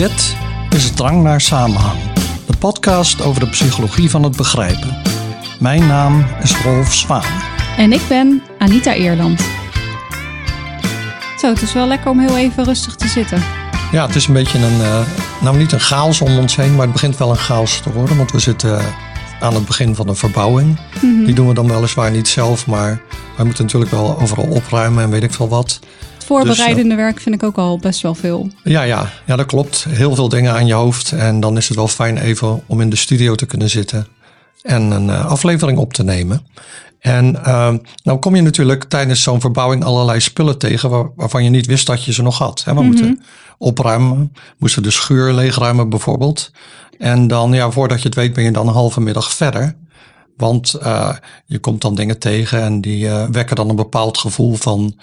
Dit is Drang naar Samenhang, de podcast over de psychologie van het begrijpen. Mijn naam is Rolf Zwaan. En ik ben Anita Eerland. Zo, het is wel lekker om heel even rustig te zitten. Ja, het is een beetje een, uh, nou niet een chaos om ons heen, maar het begint wel een chaos te worden. Want we zitten aan het begin van een verbouwing. Mhm. Die doen we dan weliswaar niet zelf, maar wij moeten natuurlijk wel overal opruimen en weet ik veel wat. Voorbereidende werk vind ik ook al best wel veel. Ja, ja, ja, dat klopt. Heel veel dingen aan je hoofd. En dan is het wel fijn even om in de studio te kunnen zitten en een uh, aflevering op te nemen. En uh, nou kom je natuurlijk tijdens zo'n verbouwing allerlei spullen tegen waar, waarvan je niet wist dat je ze nog had. Hè? We moeten opruimen, moesten de schuur leegruimen bijvoorbeeld. En dan, ja, voordat je het weet ben je dan een halve middag verder. Want uh, je komt dan dingen tegen en die uh, wekken dan een bepaald gevoel van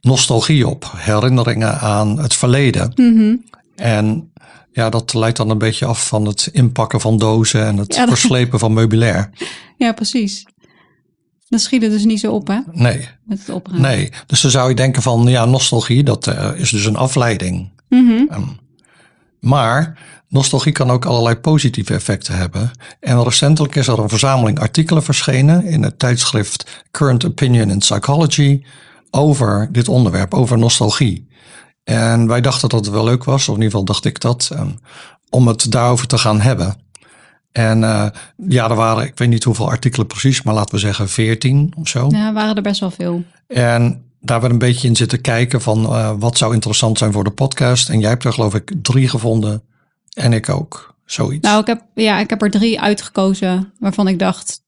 nostalgie op. Herinneringen aan het verleden. Mhm. En ja, dat leidt dan een beetje af van het inpakken van dozen en het Ja, dat- verslepen van meubilair. Ja, precies. Dat schiet er dus niet zo op, hè? Nee, Met het opruimen. nee. Dus dan zou je denken van, ja, nostalgie, dat eh, is dus een afleiding. Mhm. Ehm, maar nostalgie kan ook allerlei positieve effecten hebben. En recentelijk is er een verzameling artikelen verschenen in het tijdschrift Current Opinion in Psychology over dit onderwerp, over nostalgie. En wij dachten dat het wel leuk was, of in ieder geval dacht ik dat, ehm, om het daarover te gaan hebben. En eh, ja, er waren, ik weet niet hoeveel artikelen precies, maar laten we zeggen 14 of zo. Ja, waren er best wel veel. En daar werd een beetje in zitten kijken van eh, wat zou interessant zijn voor de podcast. En jij hebt er geloof ik drie gevonden en ik ook. Zoiets. Nou, ik heb, ja, ik heb er drie uitgekozen waarvan ik dacht,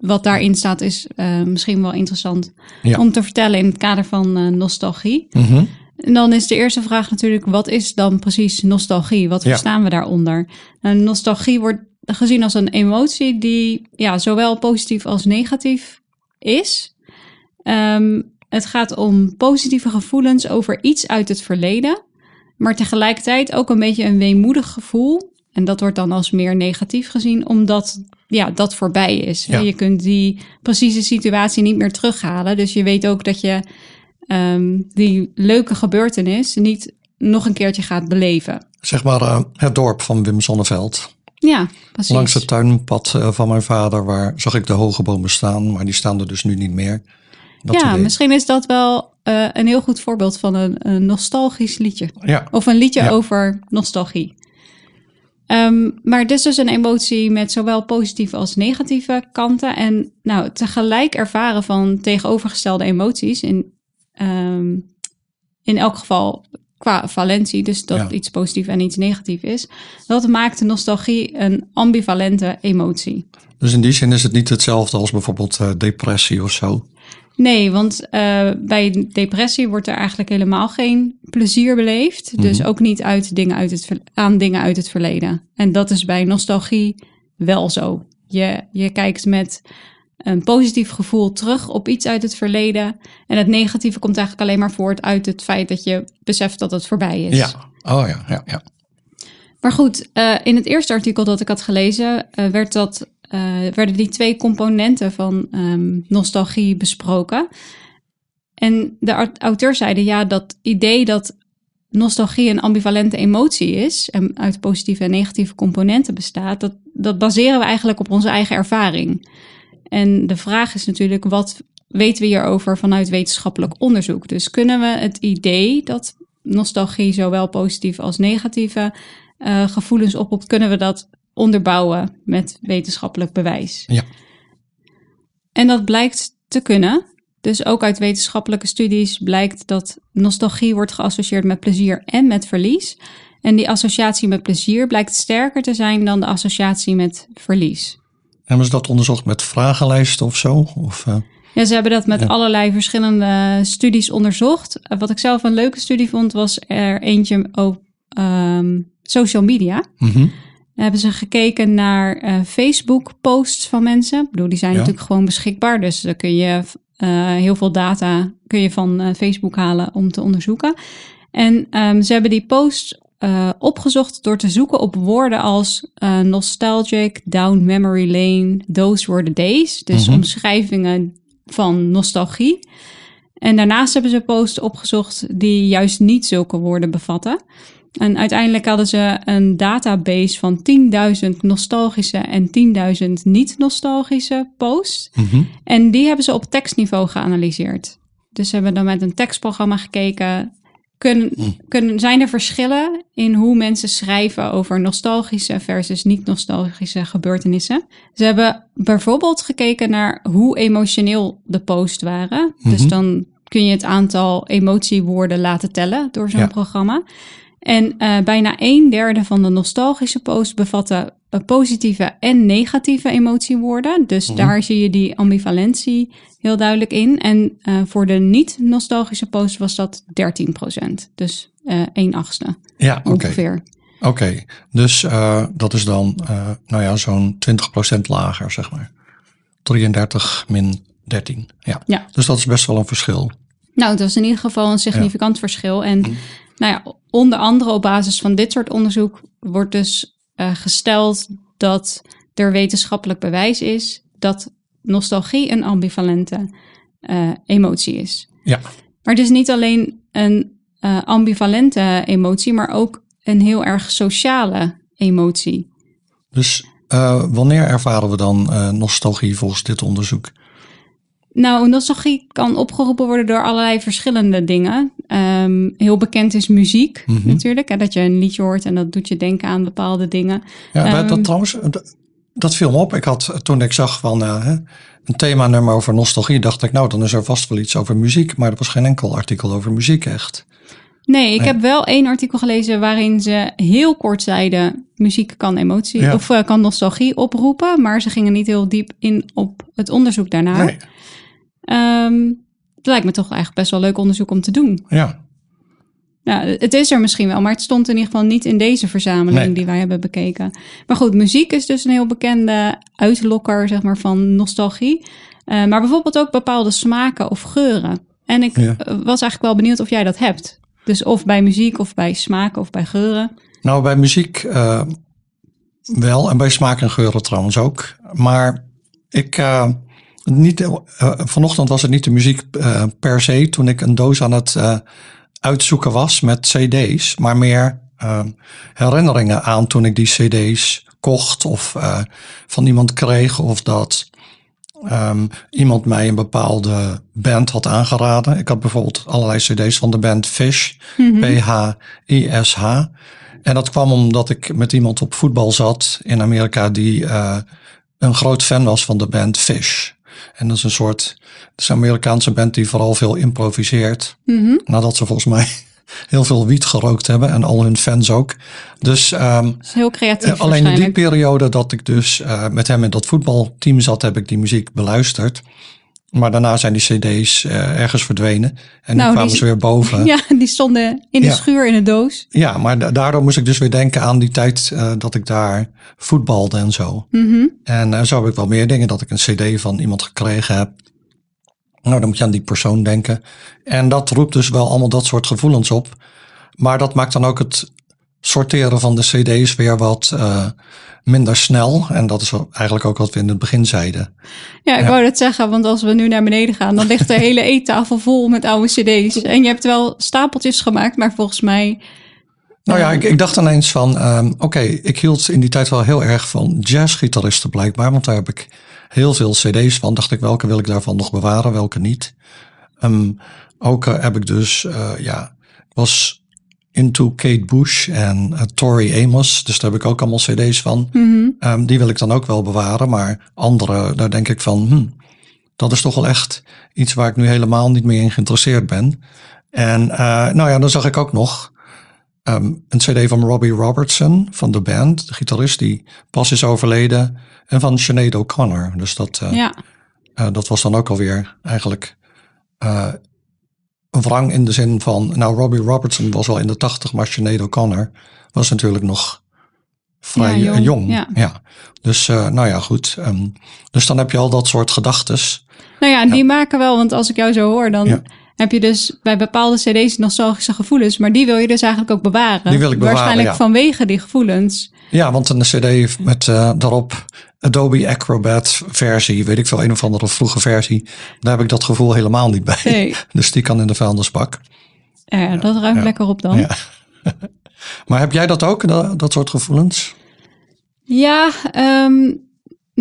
wat daarin staat is eh, misschien wel interessant Ja. om te vertellen in het kader van eh, nostalgie. Mhm. En dan is de eerste vraag natuurlijk, wat is dan precies nostalgie? Wat Ja. verstaan we daaronder? Nou, nostalgie wordt gezien als een emotie die ja, zowel positief als negatief is. Ehm, het gaat om positieve gevoelens over iets uit het verleden, maar tegelijkertijd ook een beetje een weemoedig gevoel. En dat wordt dan als meer negatief gezien, omdat ja, dat voorbij is. Ja. Je kunt die precieze situatie niet meer terughalen. Dus je weet ook dat je ehm, die leuke gebeurtenis niet nog een keertje gaat beleven. Zeg maar eh, het dorp van Wim Sonneveld. Ja, precies. Langs het tuinpad eh, van mijn vader, waar zag ik de hoge bomen staan, maar die staan er dus nu niet meer. Dat ja, misschien is dat wel eh, een heel goed voorbeeld van een, een nostalgisch liedje. Ja, Of een liedje Ja. over nostalgie. Ehm, maar het is dus een emotie met zowel positieve als negatieve kanten. En nou, tegelijk ervaren van tegenovergestelde emoties. In, ehm, in elk geval qua valentie, dus dat Ja. iets positief en iets negatief is. Dat maakt de nostalgie een ambivalente emotie. dus in die zin is het niet hetzelfde als bijvoorbeeld eh, depressie of zo. Nee, want eh, bij depressie wordt er eigenlijk helemaal geen plezier beleefd. Dus ook niet uit dingen uit het, aan dingen uit het verleden. En dat is bij nostalgie wel zo. Je, je kijkt met een positief gevoel terug op iets uit het verleden. En het negatieve komt eigenlijk alleen maar voort uit het feit dat je beseft dat het voorbij is. Ja, oh ja, ja, ja. Maar goed, eh, in het eerste artikel dat ik had gelezen, eh, werd dat, werden die twee componenten van ehm, nostalgie besproken. En de au- auteur zeiden ja, dat idee dat nostalgie een ambivalente emotie is en uit positieve en negatieve componenten bestaat, dat, dat baseren we eigenlijk op onze eigen ervaring. En de vraag is natuurlijk, wat weten we hierover vanuit wetenschappelijk onderzoek? Dus kunnen we het idee dat nostalgie zowel positieve als negatieve eh, gevoelens oproept, kunnen we dat onderbouwen met wetenschappelijk bewijs? Ja. En dat blijkt te kunnen. Dus ook uit wetenschappelijke studies blijkt dat nostalgie wordt geassocieerd met plezier en met verlies. En die associatie met plezier blijkt sterker te zijn dan de associatie met verlies. Hebben ze dat onderzocht met vragenlijsten of zo? Of, eh, Ja, ze hebben dat met Ja. allerlei verschillende studies onderzocht. Eh, Wat ik zelf een leuke studie vond, was er eentje op ehm, social media. mhm. Dan hebben ze gekeken naar eh, Facebook-posts van mensen. Ik bedoel, die zijn Ja. natuurlijk gewoon beschikbaar. Dus dan kun je eh, heel veel data kun je van eh, Facebook halen om te onderzoeken. En ehm, ze hebben die posts opgezocht door te zoeken op woorden als nostalgic, down memory lane, those were the days. Dus Mhm. omschrijvingen van nostalgie. En daarnaast hebben ze posts opgezocht die juist niet zulke woorden bevatten. En uiteindelijk hadden ze een database van 10.000 nostalgische en 10.000 niet-nostalgische posts. Mhm. En die hebben ze op tekstniveau geanalyseerd. Dus ze hebben dan met een tekstprogramma gekeken. Kunnen, kunnen, zijn er verschillen in hoe mensen schrijven over nostalgische versus niet-nostalgische gebeurtenissen? Ze hebben bijvoorbeeld gekeken naar hoe emotioneel de posts waren. Dus Mhm. dan kun je het aantal emotiewoorden laten tellen door zo'n Ja. programma. En eh, bijna een derde van de nostalgische posts bevatten eh, positieve en negatieve emotiewoorden. Dus Mhm. daar zie je die ambivalentie heel duidelijk in. En eh, voor de niet-nostalgische posts was dat 13%. Dus eh 1 achtste Ja, ongeveer. Oké, dus dat is dan nou ja, zo'n 20% lager, zeg maar. 33 min 13. Ja. Ja. Dus dat is best wel een verschil. Nou, dat is in ieder geval een significant verschil. En nou ja, onder andere op basis van dit soort onderzoek wordt dus eh, gesteld dat er wetenschappelijk bewijs is dat nostalgie een ambivalente eh, emotie is. Ja, Maar het is niet alleen een eh, ambivalente emotie, maar ook een heel erg sociale emotie. dus wanneer ervaren we dan nostalgie volgens dit onderzoek? Nou, nostalgie kan opgeroepen worden door allerlei verschillende dingen. Ehm, heel bekend is muziek Mhm. natuurlijk. Hè, dat je een liedje hoort en dat doet je denken aan bepaalde dingen. Ja, Ehm, dat trouwens, dat, dat viel me op. Ik had toen ik zag van hè, een themanummer over nostalgie, dacht ik, nou, dan is er vast wel iets over muziek. Maar er was geen enkel artikel over muziek echt. Nee, ik Nee. heb wel één artikel gelezen waarin ze heel kort zeiden: muziek kan emotie Ja. of eh, kan nostalgie oproepen, maar ze gingen niet heel diep in op het onderzoek daarnaar. Nee, Ehm, het lijkt me toch eigenlijk best wel leuk onderzoek om te doen. ja. Ja, het is er misschien wel, maar het stond in ieder geval niet in deze verzameling Nee. die wij hebben bekeken. Maar goed, muziek is dus een heel bekende uitlokker zeg maar, van nostalgie. Eh, maar bijvoorbeeld ook bepaalde smaken of geuren. En ik Ja. eh, was eigenlijk wel benieuwd of jij dat hebt. Dus of bij muziek of bij smaken of bij geuren. Nou, bij muziek eh, wel en bij smaak en geuren trouwens ook. Maar ik, niet, eh, vanochtend was het niet de muziek eh, per se toen ik een doos aan het eh, uitzoeken was met cd's, maar meer herinneringen aan toen ik die cd's kocht of van iemand kreeg of dat ehm, iemand mij een bepaalde band had aangeraden. Ik had bijvoorbeeld allerlei cd's van de band Fish, P-H-I-S-H. En dat kwam omdat ik met iemand op voetbal zat in Amerika die een groot fan was van de band Fish. En dat is een soort, het is een Amerikaanse band die vooral veel improviseert. Mhm. Nadat ze volgens mij heel veel wiet gerookt hebben en al hun fans ook. Dus ehm, heel creatief eh, alleen in die periode dat ik dus eh, met hem in dat voetbalteam zat, heb ik die muziek beluisterd. Maar daarna zijn die cd's eh, ergens verdwenen. En Nou, nu kwamen die- ze weer boven. Ja, die stonden in de Ja. schuur in een doos. Ja, maar da- daardoor moest ik dus weer denken aan die tijd eh, dat ik daar voetbalde en zo. Mhm. En eh, zo heb ik wel meer dingen, dat ik een cd van iemand gekregen heb. Nou, dan moet je aan die persoon denken. En dat roept dus wel allemaal dat soort gevoelens op. Maar dat maakt dan ook het sorteren van de cd's weer wat eh, minder snel. En dat is eigenlijk ook wat we in het begin zeiden. Ja, ik Ja. wou dat zeggen, want als we nu naar beneden gaan, dan ligt de hele eettafel vol met oude cd's. En je hebt wel stapeltjes gemaakt, maar volgens mij... Nou ja, ik, ik dacht ineens van, ehm, oké, ik hield in die tijd wel heel erg van jazzgitaristen blijkbaar, want daar heb ik heel veel cd's van. Dacht ik, welke wil ik daarvan nog bewaren, welke niet? Ehm, ook eh, heb ik dus, eh, ja, was into Kate Bush en eh, Tori Amos, dus daar heb ik ook allemaal cd's van. Mhm. Ehm, die wil ik dan ook wel bewaren, maar andere, daar denk ik van, hm, dat is toch wel echt iets waar ik nu helemaal niet meer in geïnteresseerd ben. En eh, nou ja, dan zag ik ook nog ehm, een cd van Robbie Robertson van de band, de gitarist die pas is overleden, en van Sinead O'Connor. Dus dat, eh, Ja, dat was dan ook alweer eigenlijk wrang in de zin van, nou Robbie Robertson was al in de tachtig, maar Sinead O'Connor was natuurlijk nog vrij Ja, eh, jong, jong. ja. Dus eh, nou ja, goed. Ehm, dus dan heb je al dat soort gedachtes. nou ja, die maken wel, want als ik jou zo hoor, dan Ja. Heb je dus bij bepaalde cd's nostalgische gevoelens, maar die wil je dus eigenlijk ook bewaren. Die wil ik bewaren, Waarschijnlijk ja. vanwege die gevoelens. Ja, want een cd met eh, daarop Adobe Acrobat versie, weet ik veel, een of andere vroege versie. Daar heb ik dat gevoel helemaal niet bij. Nee. Dus die kan in de vuilnisbak. Ja, dat ruimt Ja. lekker op dan. Ja. Maar heb jij dat ook, dat, dat soort gevoelens? Ja, ehm,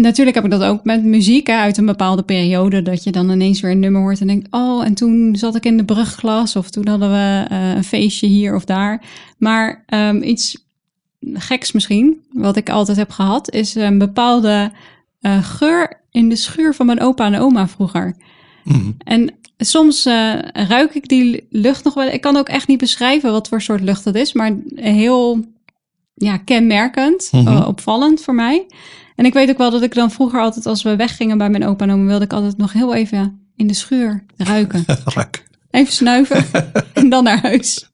natuurlijk heb ik dat ook met muziek hè, uit een bepaalde periode. Dat je dan ineens weer een nummer hoort en denkt: Oh, en toen zat ik in de brugklas. Of toen hadden we eh, een feestje hier of daar. Maar ehm, iets geks misschien, wat ik altijd heb gehad, is een bepaalde eh, geur in de schuur van mijn opa en oma vroeger. Mhm. En soms eh, ruik ik die lucht nog wel. Ik kan ook echt niet beschrijven wat voor soort lucht dat is, maar heel ja, kenmerkend, Mhm. opvallend voor mij. En ik weet ook wel dat ik dan vroeger altijd, als we weggingen bij mijn opa en oma, wilde ik altijd nog heel even in de schuur ruiken. Ruik. Even snuiven en dan naar huis.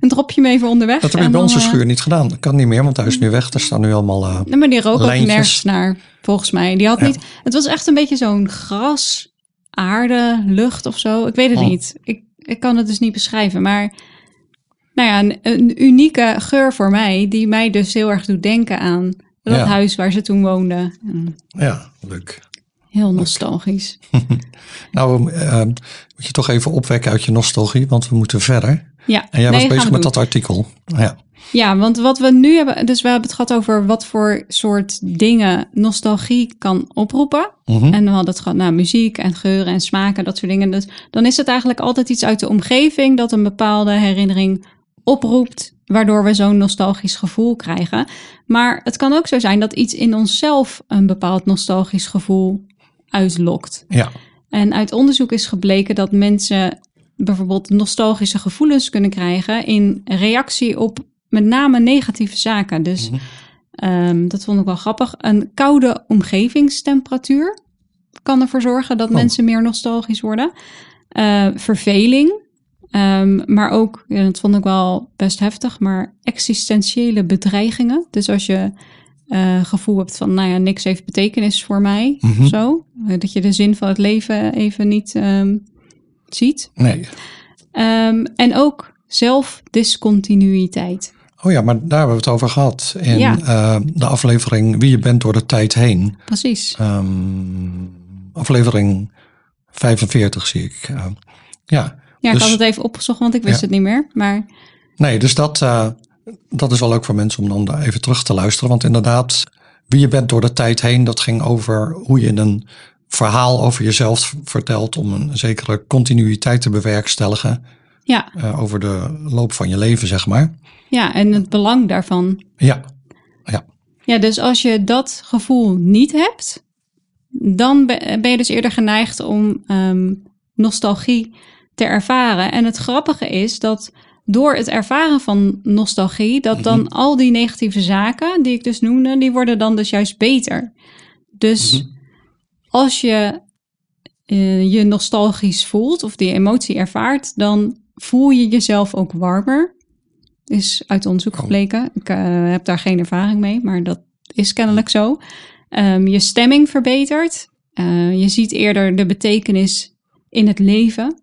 Een dropje mee voor onderweg. Dat heb en bij onze eh, schuur niet gedaan. Dat kan niet meer, want hij is nu weg. Er staan nu allemaal... eh, Nee, maar die rook ook nergens naar, volgens mij. Die had Ja. niet. Het was echt een beetje zo'n gras, aarde, lucht of zo. Ik weet het Oh. niet. Ik, ik kan het dus niet beschrijven. Maar nou ja, een, een unieke geur voor mij, die mij dus heel erg doet denken aan dat Ja. huis waar ze toen woonden. En ja, leuk. Heel nostalgisch. Nou, eh, moet je toch even opwekken uit je nostalgie, want we moeten verder. Ja, En jij nee, was bezig met dat artikel. Ja. Ja, want wat we nu hebben, dus we hebben het gehad over wat voor soort dingen nostalgie kan oproepen. Mhm. En we hadden het gehad naar muziek en geuren en smaken, dat soort dingen. Dus dan is het eigenlijk altijd iets uit de omgeving dat een bepaalde herinnering oproept, waardoor we zo'n nostalgisch gevoel krijgen. Maar het kan ook zo zijn dat iets in onszelf een bepaald nostalgisch gevoel uitlokt. ja. En uit onderzoek is gebleken dat mensen bijvoorbeeld nostalgische gevoelens kunnen krijgen in reactie op met name negatieve zaken. Dus Mhm. ehm, dat vond ik wel grappig. Een koude omgevingstemperatuur kan ervoor zorgen dat Oh. mensen meer nostalgisch worden. Eh, verveling, ehm, maar ook, ja, dat vond ik wel best heftig, maar existentiële bedreigingen. Dus als je eh, gevoel hebt van, nou ja, niks heeft betekenis voor mij, Mhm. zo. Eh, Dat je de zin van het leven even niet ehm, ziet. Nee. Ehm, en ook zelfdiscontinuïteit. Oh ja, maar daar hebben we het over gehad. In Ja. eh, de aflevering Wie je bent door de tijd heen. Precies. Aflevering 45 zie ik. Ja. Ja, ik Dus- had het even opgezocht, want ik wist Ja. het niet meer. Maar Nee, dus dat, eh, dat is wel leuk voor mensen om dan daar even terug te luisteren. Want inderdaad, wie je bent door de tijd heen, dat ging over hoe je een verhaal over jezelf vertelt om een zekere continuïteit te bewerkstelligen ja, eh, over de loop van je leven, zeg maar. ja, en het belang daarvan. Ja, Ja, dus als je dat gevoel niet hebt, dan be- ben je dus eerder geneigd om ehm, nostalgie te ervaren. En het grappige is dat door het ervaren van nostalgie, dat dan al die negatieve zaken die ik dus noemde, die worden dan dus juist beter. Dus Mhm. als je eh, je nostalgisch voelt of die emotie ervaart, dan voel je jezelf ook warmer. Is uit onderzoek Oh. gebleken. Ik eh, heb daar geen ervaring mee, maar dat is kennelijk zo. Ehm, je stemming verbetert. Eh, je ziet eerder de betekenis in het leven.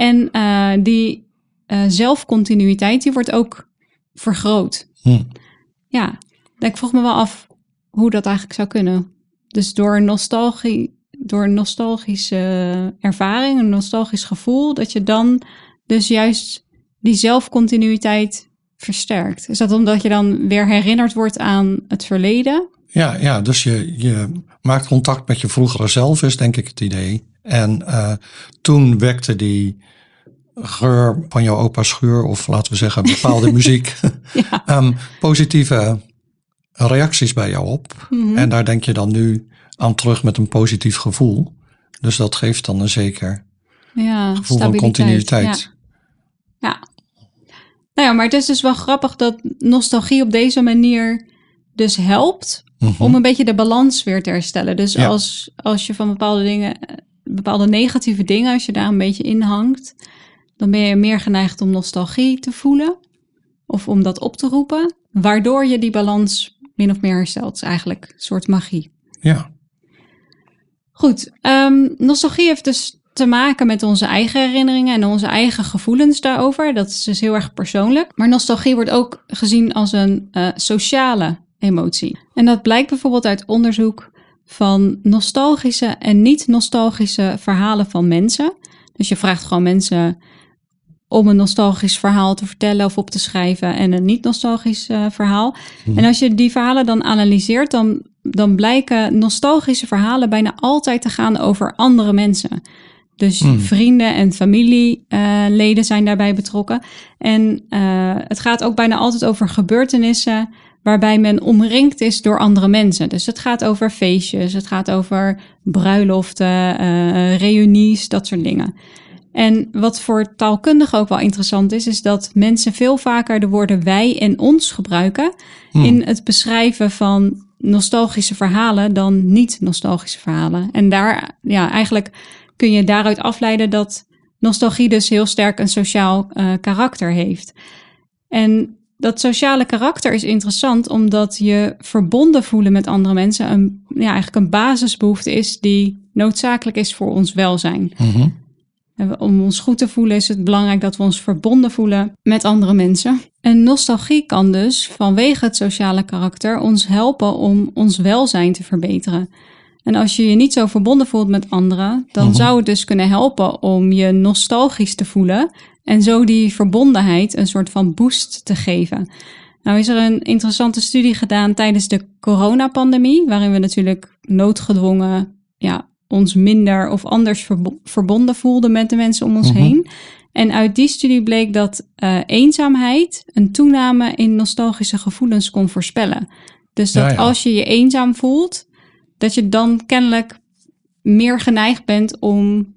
En eh, die eh, zelfcontinuïteit, die wordt ook vergroot. Hm. Ja, ik vroeg me wel af hoe dat eigenlijk zou kunnen. Dus door nostalgie, door een nostalgische ervaring, een nostalgisch gevoel, dat je dan dus juist die zelfcontinuïteit versterkt. Is dat omdat je dan weer herinnerd wordt aan het verleden? ja, ja dus je, je maakt contact met je vroegere zelf, is denk ik het idee. En eh, toen wekte die geur van jouw opa's schuur, of laten we zeggen bepaalde muziek, Ja. ehm, positieve reacties bij jou op. Mhm. En daar denk je dan nu aan terug met een positief gevoel. Dus dat geeft dan een zeker ja, gevoel van continuïteit. Ja. Ja. Nou ja, maar het is dus wel grappig dat nostalgie op deze manier dus helpt Mhm. om een beetje de balans weer te herstellen. Dus Ja. als, als je van bepaalde dingen, bepaalde negatieve dingen, als je daar een beetje in hangt, dan ben je meer geneigd om nostalgie te voelen of om dat op te roepen, waardoor je die balans min of meer herstelt. Is eigenlijk een soort magie. Ja, Goed, ehm, nostalgie heeft dus te maken met onze eigen herinneringen en onze eigen gevoelens daarover. Dat is dus heel erg persoonlijk. Maar nostalgie wordt ook gezien als een eh, sociale emotie. En dat blijkt bijvoorbeeld uit onderzoek van nostalgische en niet-nostalgische verhalen van mensen. Dus je vraagt gewoon mensen om een nostalgisch verhaal te vertellen of op te schrijven en een niet-nostalgisch uh, verhaal. En als je die verhalen dan analyseert, dan, dan blijken nostalgische verhalen bijna altijd te gaan over andere mensen. Dus Hmm. vrienden en familieleden zijn daarbij betrokken. En uh, het gaat ook bijna altijd over gebeurtenissen waarbij men omringd is door andere mensen. Dus het gaat over feestjes, het gaat over bruiloften, uh, reunies, dat soort dingen. En wat voor taalkundigen ook wel interessant is, is dat mensen veel vaker de woorden wij en ons gebruiken Hmm. in het beschrijven van nostalgische verhalen dan niet-nostalgische verhalen. En daar, ja, eigenlijk kun je daaruit afleiden dat nostalgie dus heel sterk een sociaal uh, karakter heeft. En dat sociale karakter is interessant omdat je verbonden voelen met andere mensen een, ja, eigenlijk een basisbehoefte is die noodzakelijk is voor ons welzijn. Mm-hmm. Om ons goed te voelen is het belangrijk dat we ons verbonden voelen met andere mensen. En nostalgie kan dus vanwege het sociale karakter ons helpen om ons welzijn te verbeteren. En als je je niet zo verbonden voelt met anderen, dan mm-hmm. zou het dus kunnen helpen om je nostalgisch te voelen en zo die verbondenheid een soort van boost te geven. Nou is er een interessante studie gedaan tijdens de coronapandemie, waarin we natuurlijk noodgedwongen ja, ons minder of anders verbonden voelden met de mensen om ons mm-hmm. heen. En uit die studie bleek dat uh, eenzaamheid een toename in nostalgische gevoelens kon voorspellen. Dus dat ja, ja. als je je eenzaam voelt, dat je dan kennelijk meer geneigd bent om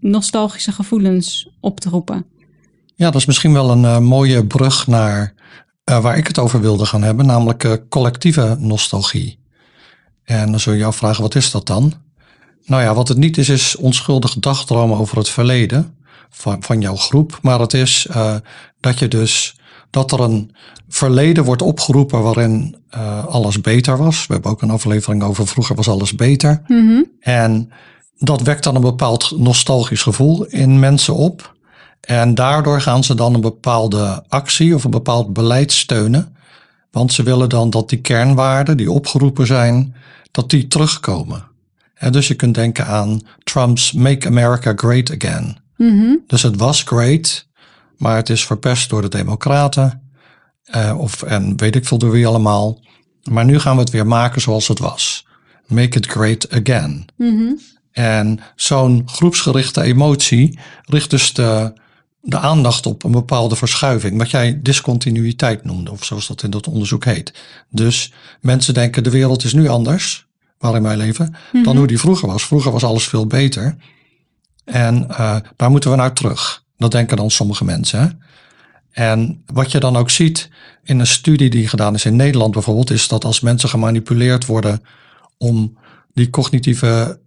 nostalgische gevoelens op te roepen. Ja, dat is misschien wel een uh, mooie brug naar uh, waar ik het over wilde gaan hebben, namelijk uh, collectieve nostalgie. En dan zul je jou vragen, wat is dat dan? Nou ja, wat het niet is, is onschuldig dagdromen over het verleden van, van jouw groep. Maar het is dat je dus dat er een verleden wordt opgeroepen waarin alles beter was. We hebben ook een aflevering over vroeger was alles beter. Mm-hmm. En dat wekt dan een bepaald nostalgisch gevoel in mensen op. En daardoor gaan ze dan een bepaalde actie of een bepaald beleid steunen. Want ze willen dan dat die kernwaarden die opgeroepen zijn, dat die terugkomen. En dus je kunt denken aan Trump's Make America Great Again. Mm-hmm. Dus het was great, maar het is verpest door de Democraten. Uh, of, en weet ik veel door wie allemaal. Maar nu gaan we het weer maken zoals het was. Make it great again. Mm-hmm. En zo'n groepsgerichte emotie richt dus de, de aandacht op een bepaalde verschuiving. Wat jij discontinuïteit noemde, of zoals dat in dat onderzoek heet. Dus mensen denken de wereld is nu anders waarin wij leven, dan hoe die vroeger was. Vroeger was alles veel beter. En uh, daar moeten we naar terug. Dat denken dan sommige mensen. Hè? En wat je dan ook ziet in een studie die gedaan is in Nederland bijvoorbeeld, is dat als mensen gemanipuleerd worden om die cognitieve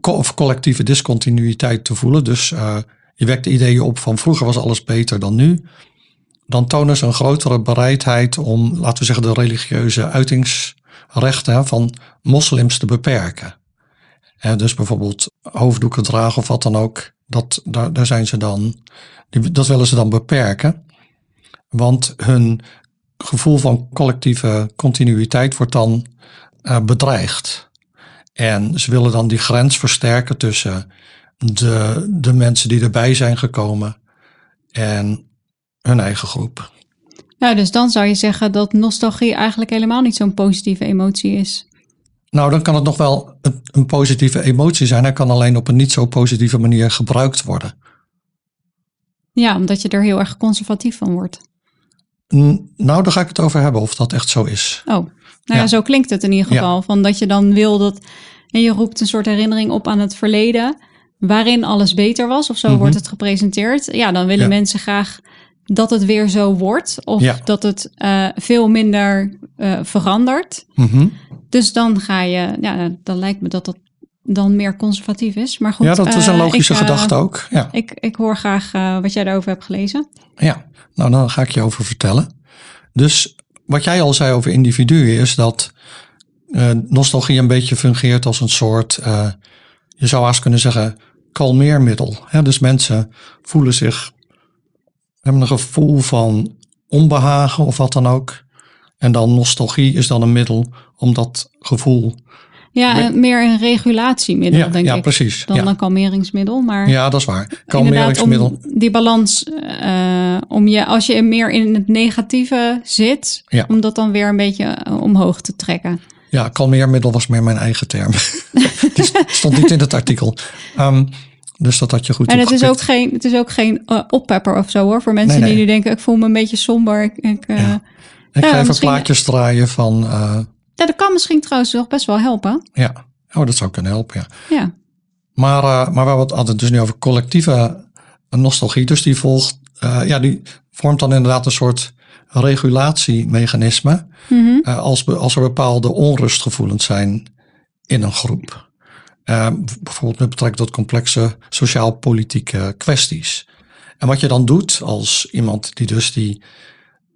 of collectieve discontinuïteit te voelen, dus uh, je wekt ideeën op van vroeger was alles beter dan nu, dan tonen ze een grotere bereidheid om, laten we zeggen, de religieuze uitingsrechten van moslims te beperken. En dus bijvoorbeeld hoofddoeken dragen of wat dan ook, dat, daar, daar zijn ze dan, dat willen ze dan beperken. Want hun gevoel van collectieve continuïteit wordt dan uh, bedreigd. En ze willen dan die grens versterken tussen de, de mensen die erbij zijn gekomen en hun eigen groep. Nou, dus dan zou je zeggen dat nostalgie eigenlijk helemaal niet zo'n positieve emotie is. Nou, dan kan het nog wel een, een positieve emotie zijn. Hij kan alleen op een niet zo positieve manier gebruikt worden. Ja, omdat je er heel erg conservatief van wordt. N nou, daar ga ik het over hebben of dat echt zo is. Oh, nou ja, ja zo klinkt het in ieder geval. Ja. Van dat je dan wil dat. En je roept een soort herinnering op aan het verleden. Waarin alles beter was, of zo mm-hmm. wordt het gepresenteerd. Ja, dan willen ja. mensen graag dat het weer zo wordt. Of Ja. dat het uh, veel minder uh, verandert. Mhm. Dus dan ga je, ja, dan lijkt me dat dat dan meer conservatief is. Maar goed, ja, dat is een eh, logische ik, eh, gedachte ook. Ja. Ik, ik hoor graag eh, wat jij daarover hebt gelezen. ja, nou dan ga ik je over vertellen. Dus wat jij al zei over individuen is dat eh, nostalgie een beetje fungeert als een soort, eh, je zou haast kunnen zeggen, kalmeermiddel. Hè? Dus mensen voelen zich, hebben een gevoel van onbehagen of wat dan ook. En dan nostalgie is dan een middel om dat gevoel Ja, meer een regulatiemiddel, ja, denk ja ik. precies. Dan ja. een kalmeringsmiddel. Maar ja, dat is waar. Kalmeringsmiddel. om die balans, eh, om je, als je meer in het negatieve zit, om dat dan weer een beetje eh, omhoog te trekken. Ja, kalmeermiddel was meer mijn eigen term. Die st- stond niet in het artikel. Ehm, dus dat had je goed En het is, ook geen, het is ook geen eh, oppepper of zo hoor. Voor mensen Nee, nee. die nu denken, ik voel me een beetje somber. Ik, ik, eh, Ja. Ik ga even plaatjes draaien van... eh, ja, dat kan misschien trouwens nog best wel helpen. ja, oh, dat zou kunnen helpen, ja. Ja, Maar, maar we hadden het dus nu over collectieve nostalgie. Dus die volgt, ja, die vormt dan inderdaad een soort regulatiemechanisme. Mhm. eh, als, als er bepaalde onrustgevoelens zijn in een groep. Eh, bijvoorbeeld met betrekking tot complexe sociaal-politieke kwesties. En wat je dan doet als iemand die dus die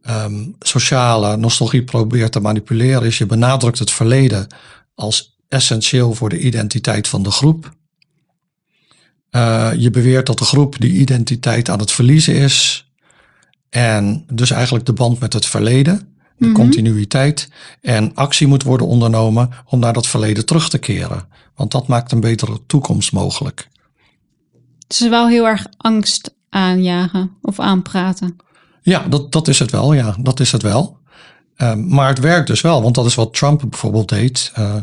ehm, sociale nostalgie probeert te manipuleren, is je benadrukt het verleden als essentieel voor de identiteit van de groep. Eh, je beweert dat de groep die identiteit aan het verliezen is. En dus eigenlijk de band met het verleden, de Mhm. continuïteit. En actie moet worden ondernomen om naar dat verleden terug te keren. Want dat maakt een betere toekomst mogelijk. het is wel heel erg angst aanjagen of aanpraten. Ja, dat, dat is het wel. Ja, dat is het wel. Ehm, maar het werkt dus wel, want dat is wat Trump bijvoorbeeld deed. eh,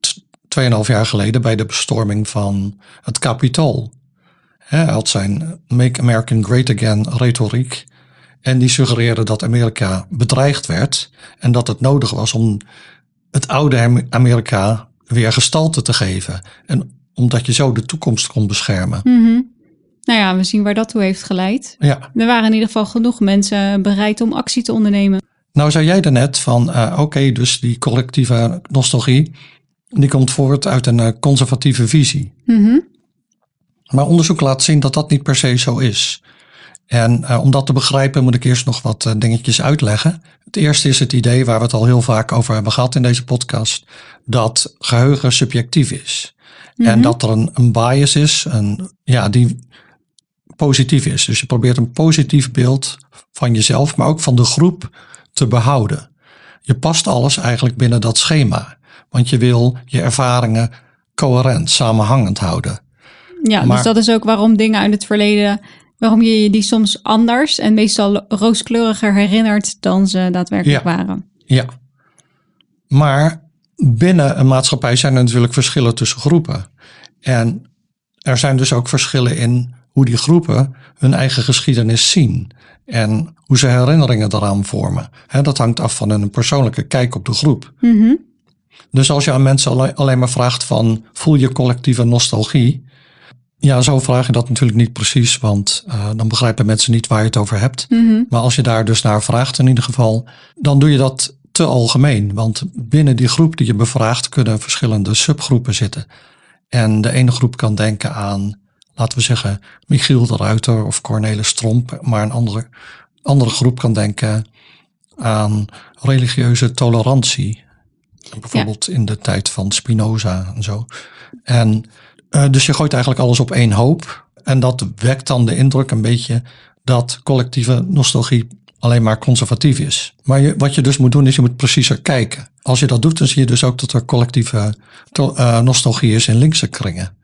t- Tweeënhalf jaar geleden bij de bestorming van het Capitool. Hij had zijn Make American Great Again retoriek. En die suggereerde dat Amerika bedreigd werd. En dat het nodig was om het oude Am- Amerika weer gestalte te geven. En omdat je zo de toekomst kon beschermen. Mhm. Nou ja, we zien waar dat toe heeft geleid. Ja, Er waren in ieder geval genoeg mensen bereid om actie te ondernemen. Nou zei jij daarnet van, eh, oké, dus die collectieve nostalgie, die komt voort uit een eh, conservatieve visie. Mhm. Maar onderzoek laat zien dat dat niet per se zo is. En eh, om dat te begrijpen moet ik eerst nog wat eh, dingetjes uitleggen. Het eerste is het idee waar we het al heel vaak over hebben gehad in deze podcast, dat geheugen subjectief is. En Mhm. dat er een, een bias is, een, ja, die positief is. Dus je probeert een positief beeld van jezelf, maar ook van de groep te behouden. Je past alles eigenlijk binnen dat schema. Want je wil je ervaringen coherent, samenhangend houden. Ja, Maar- dus dat is ook waarom dingen uit het verleden, waarom je je die soms anders en meestal rooskleuriger herinnert dan ze daadwerkelijk Ja. waren. Ja. Maar binnen een maatschappij zijn er natuurlijk verschillen tussen groepen. En er zijn dus ook verschillen in hoe die groepen hun eigen geschiedenis zien. En hoe ze herinneringen daaraan vormen. Dat hangt af van hun persoonlijke kijk op de groep. Mhm. Dus als je aan mensen alle- alleen maar vraagt van voel je collectieve nostalgie? Ja, zo vraag je dat natuurlijk niet precies, want eh, dan begrijpen mensen niet waar je het over hebt. Mhm. Maar als je daar dus naar vraagt in ieder geval, dan doe je dat te algemeen. Want binnen die groep die je bevraagt kunnen verschillende subgroepen zitten. En de ene groep kan denken aan, laten we zeggen, Michiel de Ruiter of Cornelis Tromp. Maar een andere, andere groep kan denken aan religieuze tolerantie. Bijvoorbeeld in de tijd van Spinoza en zo. En eh, dus je gooit eigenlijk alles op één hoop. En dat wekt dan de indruk een beetje dat collectieve nostalgie alleen maar conservatief is. Maar wat je dus moet doen is je moet preciezer kijken. Als je dat doet, dan zie je dus ook dat er collectieve eh, nostalgie is in linkse kringen.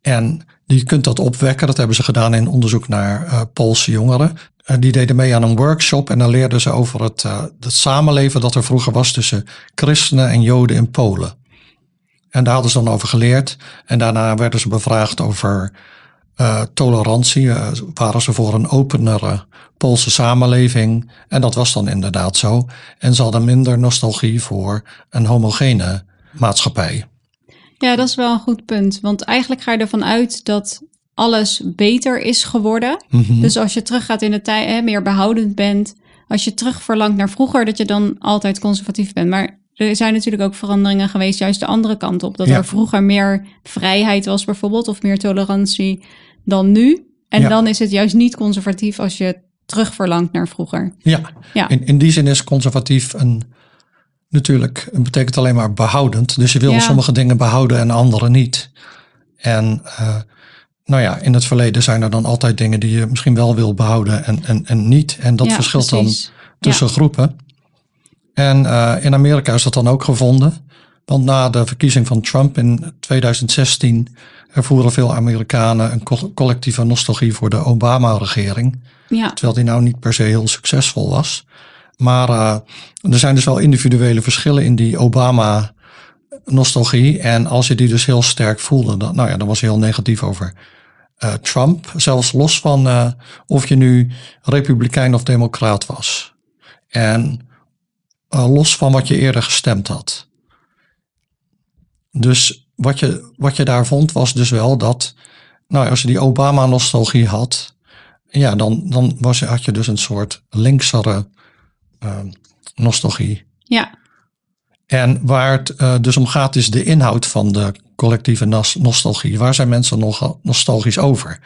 En je kunt dat opwekken. Dat hebben ze gedaan in onderzoek naar eh, Poolse jongeren. Die deden mee aan een workshop en dan leerden ze over het, het samenleven dat er vroeger was tussen christenen en joden in Polen. En daar hadden ze dan over geleerd. En daarna werden ze bevraagd over eh, tolerantie. Eh, waren ze voor een openere Poolse samenleving? En dat was dan inderdaad zo. En ze hadden minder nostalgie voor een homogene maatschappij. Ja, dat is wel een goed punt. Want eigenlijk ga je ervan uit dat alles beter is geworden. Mhm. Dus als je teruggaat in de tijd, meer behoudend bent, als je terug verlangt naar vroeger, dat je dan altijd conservatief bent. Maar er zijn natuurlijk ook veranderingen geweest, juist de andere kant op. Dat Ja. er vroeger meer vrijheid was bijvoorbeeld, of meer tolerantie dan nu. En Ja. dan is het juist niet conservatief als je terug verlangt naar vroeger. Ja, Ja. In, in die zin is conservatief een, natuurlijk, het betekent alleen maar behoudend. Dus je wil Ja. sommige dingen behouden en andere niet. En eh, nou ja, in het verleden zijn er dan altijd dingen die je misschien wel wil behouden en, en, en niet. En dat verschilt dan tussen groepen. En eh, in Amerika is dat dan ook gevonden. Want na de verkiezing van Trump in 2016 ervoeren veel Amerikanen een collectieve nostalgie voor de Obama-regering. Ja. Terwijl die nou niet per se heel succesvol was. Maar uh, er zijn dus wel individuele verschillen in die Obama-nostalgie. En als je die dus heel sterk voelde, dan, nou ja, dan was je heel negatief over uh, Trump. Zelfs los van uh, of je nu republikein of democraat was. En los van wat je eerder gestemd had. Dus wat je, wat je daar vond was dus wel dat, nou als je die Obama-nostalgie had, ja, dan, dan was, had je dus een soort linksere uh, nostalgie. Ja. En waar het uh, dus om gaat is de inhoud van de collectieve nostalgie. Waar zijn mensen nog nostalgisch over?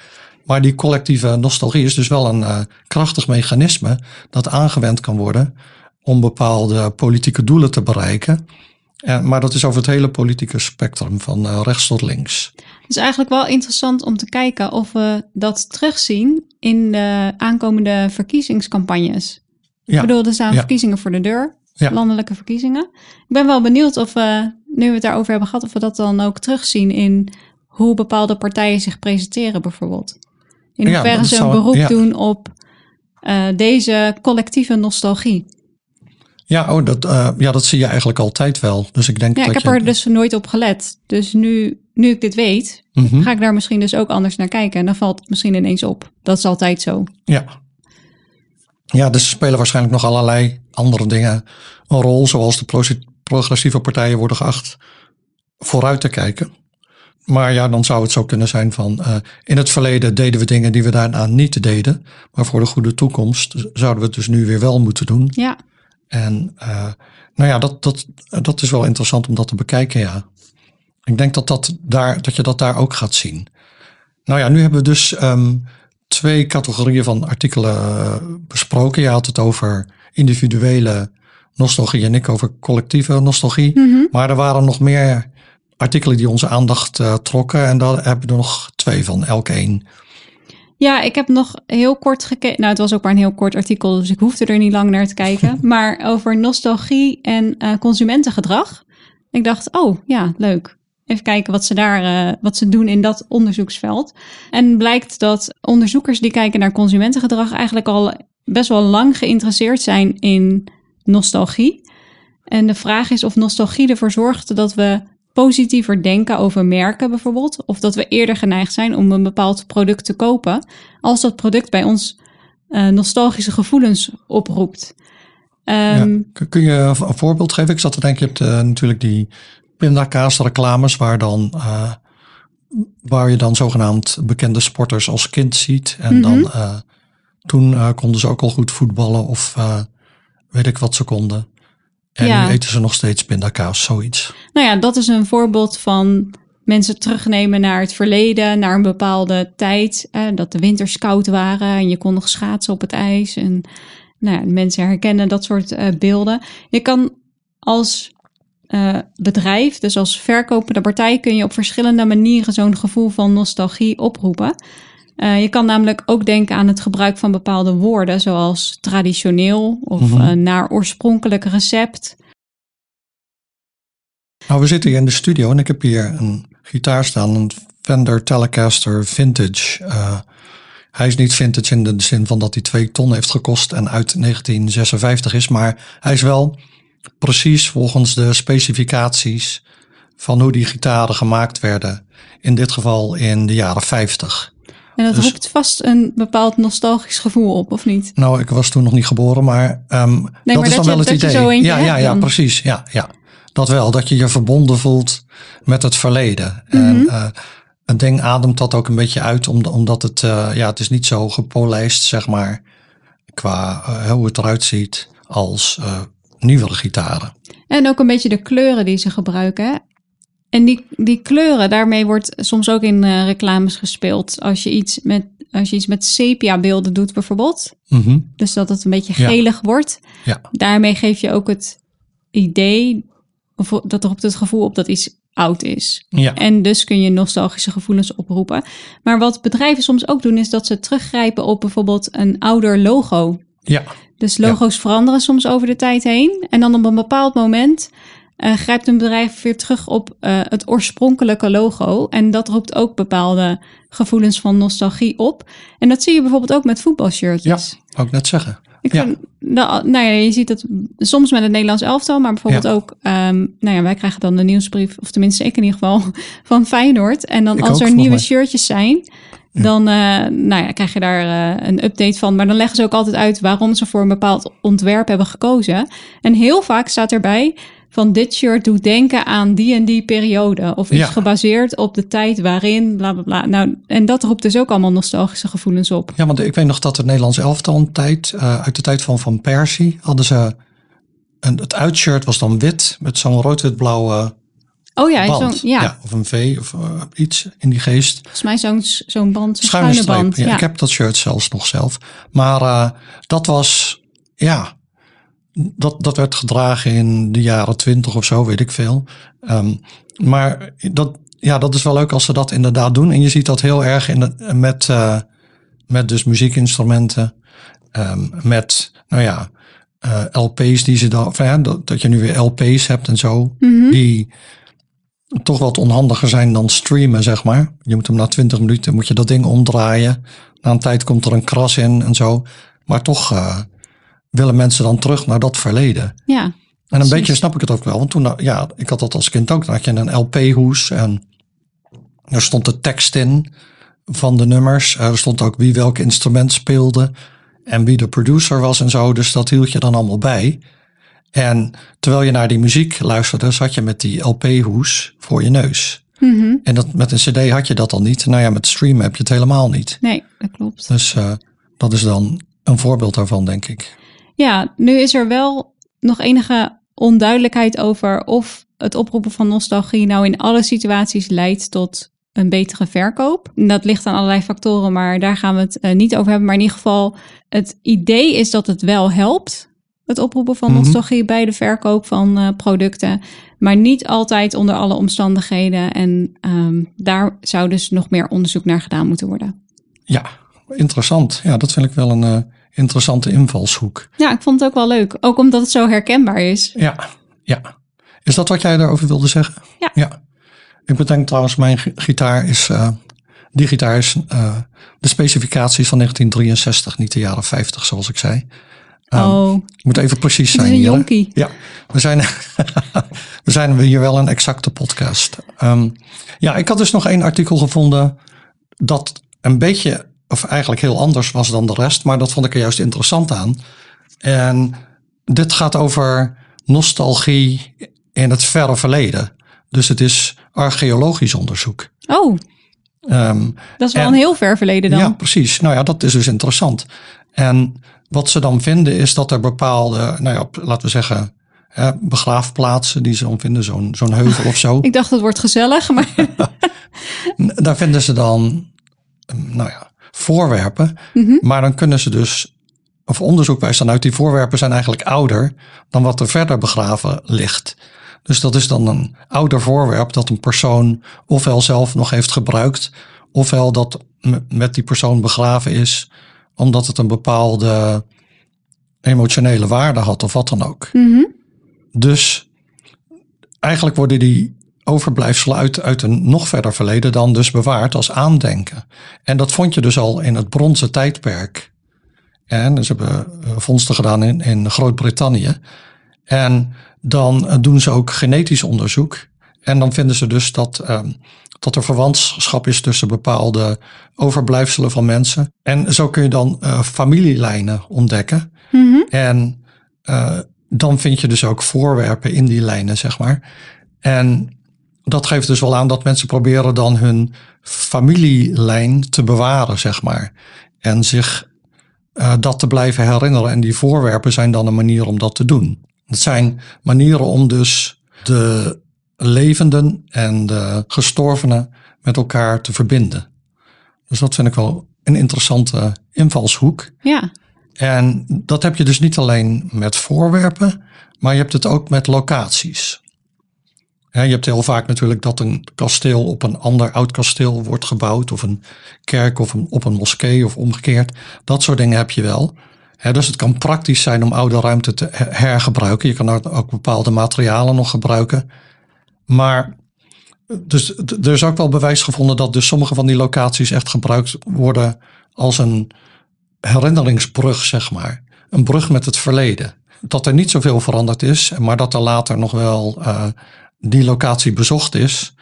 Maar die collectieve nostalgie is dus wel een uh, krachtig mechanisme dat aangewend kan worden om bepaalde politieke doelen te bereiken. En, maar dat is over het hele politieke spectrum, van uh, rechts tot links. Het is eigenlijk wel interessant om te kijken of we dat terugzien in de aankomende verkiezingscampagnes. Ja. Ik bedoel, er staan verkiezingen voor de deur, ja. landelijke verkiezingen. Ik ben wel benieuwd of we, nu we het daarover hebben gehad, of we dat dan ook terugzien in hoe bepaalde partijen zich presenteren bijvoorbeeld. In hoeverre ze een beroep doen op uh, deze collectieve nostalgie. Ja, oh, dat, uh, ja, dat zie je eigenlijk altijd wel. Dus ik denk ja, dat ik heb er dus nooit op gelet. Dus nu, nu ik dit weet, mm -hmm. ga ik daar misschien dus ook anders naar kijken. En dan valt het misschien ineens op. Dat is altijd zo. Ja. Ja, dus spelen waarschijnlijk nog allerlei andere dingen een rol. Zoals de progressieve partijen worden geacht vooruit te kijken. Maar ja, dan zou het zo kunnen zijn van uh, in het verleden deden we dingen die we daarna niet deden. Maar voor de goede toekomst zouden we het dus nu weer wel moeten doen. Ja. En uh, nou ja, dat, dat, dat is wel interessant om dat te bekijken, ja. Ik denk dat, dat, daar, dat je dat daar ook gaat zien. Nou ja, nu hebben we dus um, twee categorieën van artikelen uh, besproken. Je had het over individuele nostalgie en ik over collectieve nostalgie. Mm -hmm. Maar er waren nog meer artikelen die onze aandacht uh, trokken. En daar hebben we er nog twee van, elk één. Ja, ik heb nog heel kort gekeken. Nou, het was ook maar een heel kort artikel, dus ik hoefde er niet lang naar te kijken. maar over nostalgie en uh, consumentengedrag. Ik dacht, oh ja, leuk. Even kijken wat ze daar, uh, wat ze doen in dat onderzoeksveld. En blijkt dat onderzoekers die kijken naar consumentengedrag eigenlijk al best wel lang geïnteresseerd zijn in nostalgie. En de vraag is of nostalgie ervoor zorgt dat we positiever denken over merken bijvoorbeeld. Of dat we eerder geneigd zijn om een bepaald product te kopen. Als dat product bij ons uh, nostalgische gevoelens oproept. Um, ja, kun je een voorbeeld geven? Ik zat te denken, je hebt uh, natuurlijk die pindakaas reclames waar dan... Uh, waar je dan zogenaamd bekende sporters als kind ziet. En mm -hmm. dan toen konden ze ook al goed voetballen of weet ik wat ze konden. En ja. nu eten ze nog steeds pindakaas, zoiets. Nou ja, dat is een voorbeeld van mensen terugnemen naar het verleden, naar een bepaalde tijd. Eh, dat de winters koud waren en je kon nog schaatsen op het ijs. En nou ja, mensen herkennen dat soort uh, beelden. Je kan als uh, bedrijf, dus als verkopende partij, kun je op verschillende manieren zo'n gevoel van nostalgie oproepen. Uh, je kan namelijk ook denken aan het gebruik van bepaalde woorden, zoals traditioneel of mm -hmm. uh, naar oorspronkelijk recept. Nou, we zitten hier in de studio en ik heb hier een gitaar staan, een Fender Telecaster Vintage. Uh, hij is niet vintage in de zin van dat hij twee ton heeft gekost en uit 1956 is, maar hij is wel precies volgens de specificaties van hoe die gitaren gemaakt werden. In dit geval in de jaren 50. En dat dus, roept vast een bepaald nostalgisch gevoel op, of niet? Nou, ik was toen nog niet geboren, maar um, nee, dat maar is dan je, wel het idee. ja, ja, ja, precies. Ja, ja. Dat wel, dat je je verbonden voelt met het verleden. Mm -hmm. En uh, een ding ademt dat ook een beetje uit, omdat het, uh, ja, het is niet zo gepolijst, zeg maar, qua uh, hoe het eruit ziet als nieuwere gitaren. En ook een beetje de kleuren die ze gebruiken. En die, die kleuren, daarmee wordt soms ook in reclames gespeeld. Als je iets met, als je iets met sepia beelden doet bijvoorbeeld. Mm -hmm. Dus dat het een beetje gelig ja. wordt. Ja. Daarmee geef je ook het idee, dat er op het gevoel op dat iets oud is. Ja. En dus kun je nostalgische gevoelens oproepen. Maar wat bedrijven soms ook doen, is dat ze teruggrijpen op bijvoorbeeld een ouder logo. Ja. Dus logo's ja. veranderen soms over de tijd heen. En dan op een bepaald moment eh, grijpt een bedrijf weer terug op eh, het oorspronkelijke logo. En dat roept ook bepaalde gevoelens van nostalgie op. En dat zie je bijvoorbeeld ook met Ja, voetbalshirtjes. wou ik net zeggen. Ik Ja. vind, nou, nou ja, je ziet het soms met het Nederlands elftal, maar bijvoorbeeld Ja. ook, ehm, nou ja, wij krijgen dan de nieuwsbrief, of tenminste ik in ieder geval, van Feyenoord. En dan Ik als ook, er nieuwe mij. shirtjes zijn, dan eh, nou ja, krijg je daar eh, een update van. Maar dan leggen ze ook altijd uit waarom ze voor een bepaald ontwerp hebben gekozen. En heel vaak staat erbij van dit shirt doet denken aan die en die periode. Of is Ja. gebaseerd op de tijd waarin, bla bla bla. Nou, en dat roept dus ook allemaal nostalgische gevoelens op. Ja, want ik weet nog dat het Nederlands elftal een tijd, eh, uit de tijd van Van Persie, hadden ze, een, het uitshirt was dan wit met zo'n rood-wit-blauwe Oh ja, band. ja, of een V of eh, iets in die geest. volgens mij zo'n zo'n band, Schuine band. Ja, Ja, Ik heb dat shirt zelfs nog zelf. Maar eh, dat was, ja, dat, dat werd gedragen in de jaren twintig of zo, weet ik veel. Ehm, maar dat, ja, dat is wel leuk als ze dat inderdaad doen. En je ziet dat heel erg in de, met, eh, met dus muziekinstrumenten. ehm, met, nou ja, eh, LP's die ze dan, of, ja, dat, dat je nu weer LP's hebt en zo. Mhm. Die toch wat onhandiger zijn dan streamen, zeg maar. Je moet hem na 20 minuten moet je dat ding omdraaien. Na een tijd komt er een kras in en zo. Maar toch eh, willen mensen dan terug naar dat verleden. ja. En een Precies. beetje snap ik het ook wel. Want toen, ja, ik had dat als kind ook. Dan had je een LP-hoes en er stond de tekst in van de nummers. Er stond ook wie welk instrument speelde en wie de producer was en zo. Dus dat hield je dan allemaal bij. En terwijl je naar die muziek luisterde, zat je met die LP-hoes voor je neus. Mhm. En dat, met een CD had je dat al niet. Nou ja, met streamen heb je het helemaal niet. Nee, dat klopt. Dus eh, dat is dan een voorbeeld daarvan, denk ik. Ja, nu is er wel nog enige onduidelijkheid over of het oproepen van nostalgie nou in alle situaties leidt tot een betere verkoop. Dat ligt aan allerlei factoren, maar daar gaan we het eh, niet over hebben. Maar in ieder geval, het idee is dat het wel helpt, het oproepen van Mhm. nostalgie bij de verkoop van eh, producten. Maar niet altijd onder alle omstandigheden. En ehm, daar zou dus nog meer onderzoek naar gedaan moeten worden. Ja, interessant. Ja, dat vind ik wel een eh, interessante invalshoek. Ja, ik vond het ook wel leuk. Ook omdat het zo herkenbaar is. Ja, ja. Is dat wat jij daarover wilde zeggen? Ja. ja. Ik bedenk trouwens, mijn gi- gitaar is, eh, die gitaar is eh, de specificaties van 1963, niet de jaren 50 zoals ik zei. Ehm, oh, Ik moet even precies zijn een jonkie. Ja, we zijn, we zijn hier wel een exacte podcast. Ehm, ja, ik had dus nog één artikel gevonden dat een beetje, of eigenlijk heel anders was dan de rest, maar dat vond ik er juist interessant aan. En dit gaat over nostalgie in het verre verleden. Dus het is archeologisch onderzoek. Oh, Ehm, dat is wel En- een heel ver verleden dan. ja, precies. Nou ja, dat is dus interessant. En wat ze dan vinden is dat er bepaalde, nou ja, laten we zeggen, hè, begraafplaatsen die ze dan vinden, zo'n zo'n heuvel of zo. Ik dacht het wordt gezellig, maar Daar vinden ze dan, ehm, nou ja, voorwerpen. Mhm. Maar dan kunnen ze dus, of onderzoek wijst dan uit, die voorwerpen zijn eigenlijk ouder dan wat er verder begraven ligt. Dus dat is dan een ouder voorwerp dat een persoon ofwel zelf nog heeft gebruikt, ofwel dat met die persoon begraven is, omdat het een bepaalde emotionele waarde had of wat dan ook. Mhm. Dus eigenlijk worden die overblijfselen uit, uit een nog verder verleden dan dus bewaard als aandenken. En dat vond je dus al in het bronzen tijdperk. En ze hebben eh, vondsten gedaan in, in Groot-Brittannië. En dan eh, doen ze ook genetisch onderzoek. En dan vinden ze dus dat, ehm, dat er verwantschap is tussen bepaalde overblijfselen van mensen. En zo kun je dan eh, familielijnen ontdekken. Mhm. En eh, dan vind je dus ook voorwerpen in die lijnen, zeg maar. En dat geeft dus wel aan dat mensen proberen dan hun familielijn te bewaren, zeg maar. En zich eh, dat te blijven herinneren. En die voorwerpen zijn dan een manier om dat te doen. Het zijn manieren om dus de levenden en de gestorvenen met elkaar te verbinden. Dus dat vind ik wel een interessante invalshoek. ja. En dat heb je dus niet alleen met voorwerpen, maar je hebt het ook met locaties. Je hebt heel vaak natuurlijk dat een kasteel op een ander oud kasteel wordt gebouwd, of een kerk of een, op een moskee of omgekeerd. Dat soort dingen heb je wel. dus het kan praktisch zijn om oude ruimte te hergebruiken. Je kan ook bepaalde materialen nog gebruiken. Maar dus er is ook wel bewijs gevonden dat dus sommige van die locaties echt gebruikt worden als een herinneringsbrug, zeg maar. Een brug met het verleden. Dat er niet zoveel veranderd is, maar dat er later nog wel uh, die locatie bezocht is.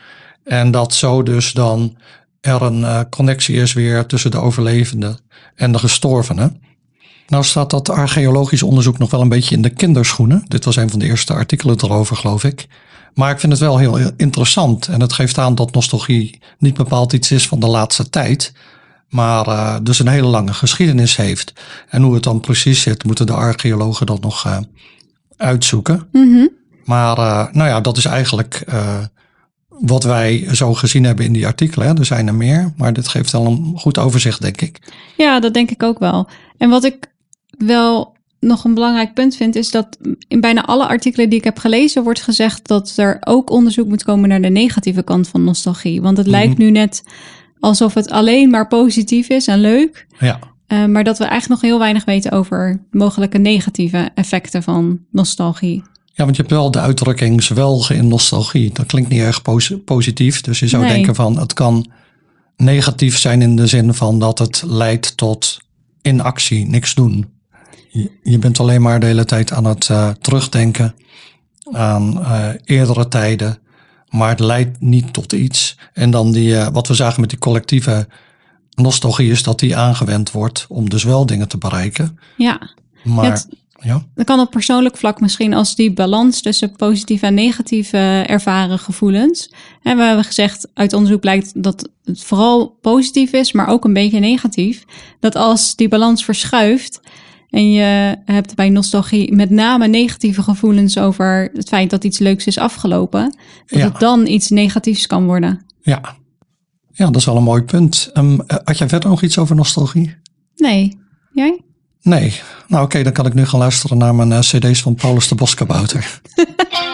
En dat zo dus dan er een uh, connectie is weer tussen de overlevenden en de gestorvenen. Nou staat dat archeologisch onderzoek nog wel een beetje in de kinderschoenen. Dit was een van de eerste artikelen erover, geloof ik. Maar ik vind het wel heel interessant. En het geeft aan dat nostalgie niet bepaald iets is van de laatste tijd. Maar uh, dus een hele lange geschiedenis heeft. En hoe het dan precies zit, moeten de archeologen dat nog uh, uitzoeken. Mm Maar uh, nou ja, dat is eigenlijk wat wij zo gezien hebben in die artikelen. Er zijn er meer, maar dit geeft wel een goed overzicht, denk ik. Ja, dat denk ik ook wel. En wat ik wel nog een belangrijk punt vind, is dat in bijna alle artikelen die ik heb gelezen wordt gezegd dat er ook onderzoek moet komen naar de negatieve kant van nostalgie. Want het lijkt mhm. nu net alsof het alleen maar positief is en leuk. Ja. Uh, maar dat we eigenlijk nog heel weinig weten over mogelijke negatieve effecten van nostalgie. Ja, want je hebt wel de uitdrukking zwelgen in nostalgie. Dat klinkt niet erg positief. Dus je zou denken van het kan negatief zijn in de zin van dat het leidt tot inactie, niks doen. Je, bent alleen maar de hele tijd aan het uh, terugdenken aan uh, eerdere tijden, maar het leidt niet tot iets. En dan die, uh, wat we zagen met die collectieve nostalgie is dat die aangewend wordt om dus wel dingen te bereiken. Ja. Maar ja. Dat kan op persoonlijk vlak misschien als die balans tussen positieve en negatieve ervaren gevoelens. En we hebben gezegd, uit onderzoek blijkt dat het vooral positief is, maar ook een beetje negatief. Dat als die balans verschuift en je hebt bij nostalgie met name negatieve gevoelens over het feit dat iets leuks is afgelopen, dat het dan iets negatiefs kan worden. Ja. ja, dat is wel een mooi punt. Um, had jij verder nog iets over nostalgie? Nee. Jij? Nee. Nou oké, dan kan ik nu gaan luisteren naar mijn uh, cd's van Paulus de Boskabouter.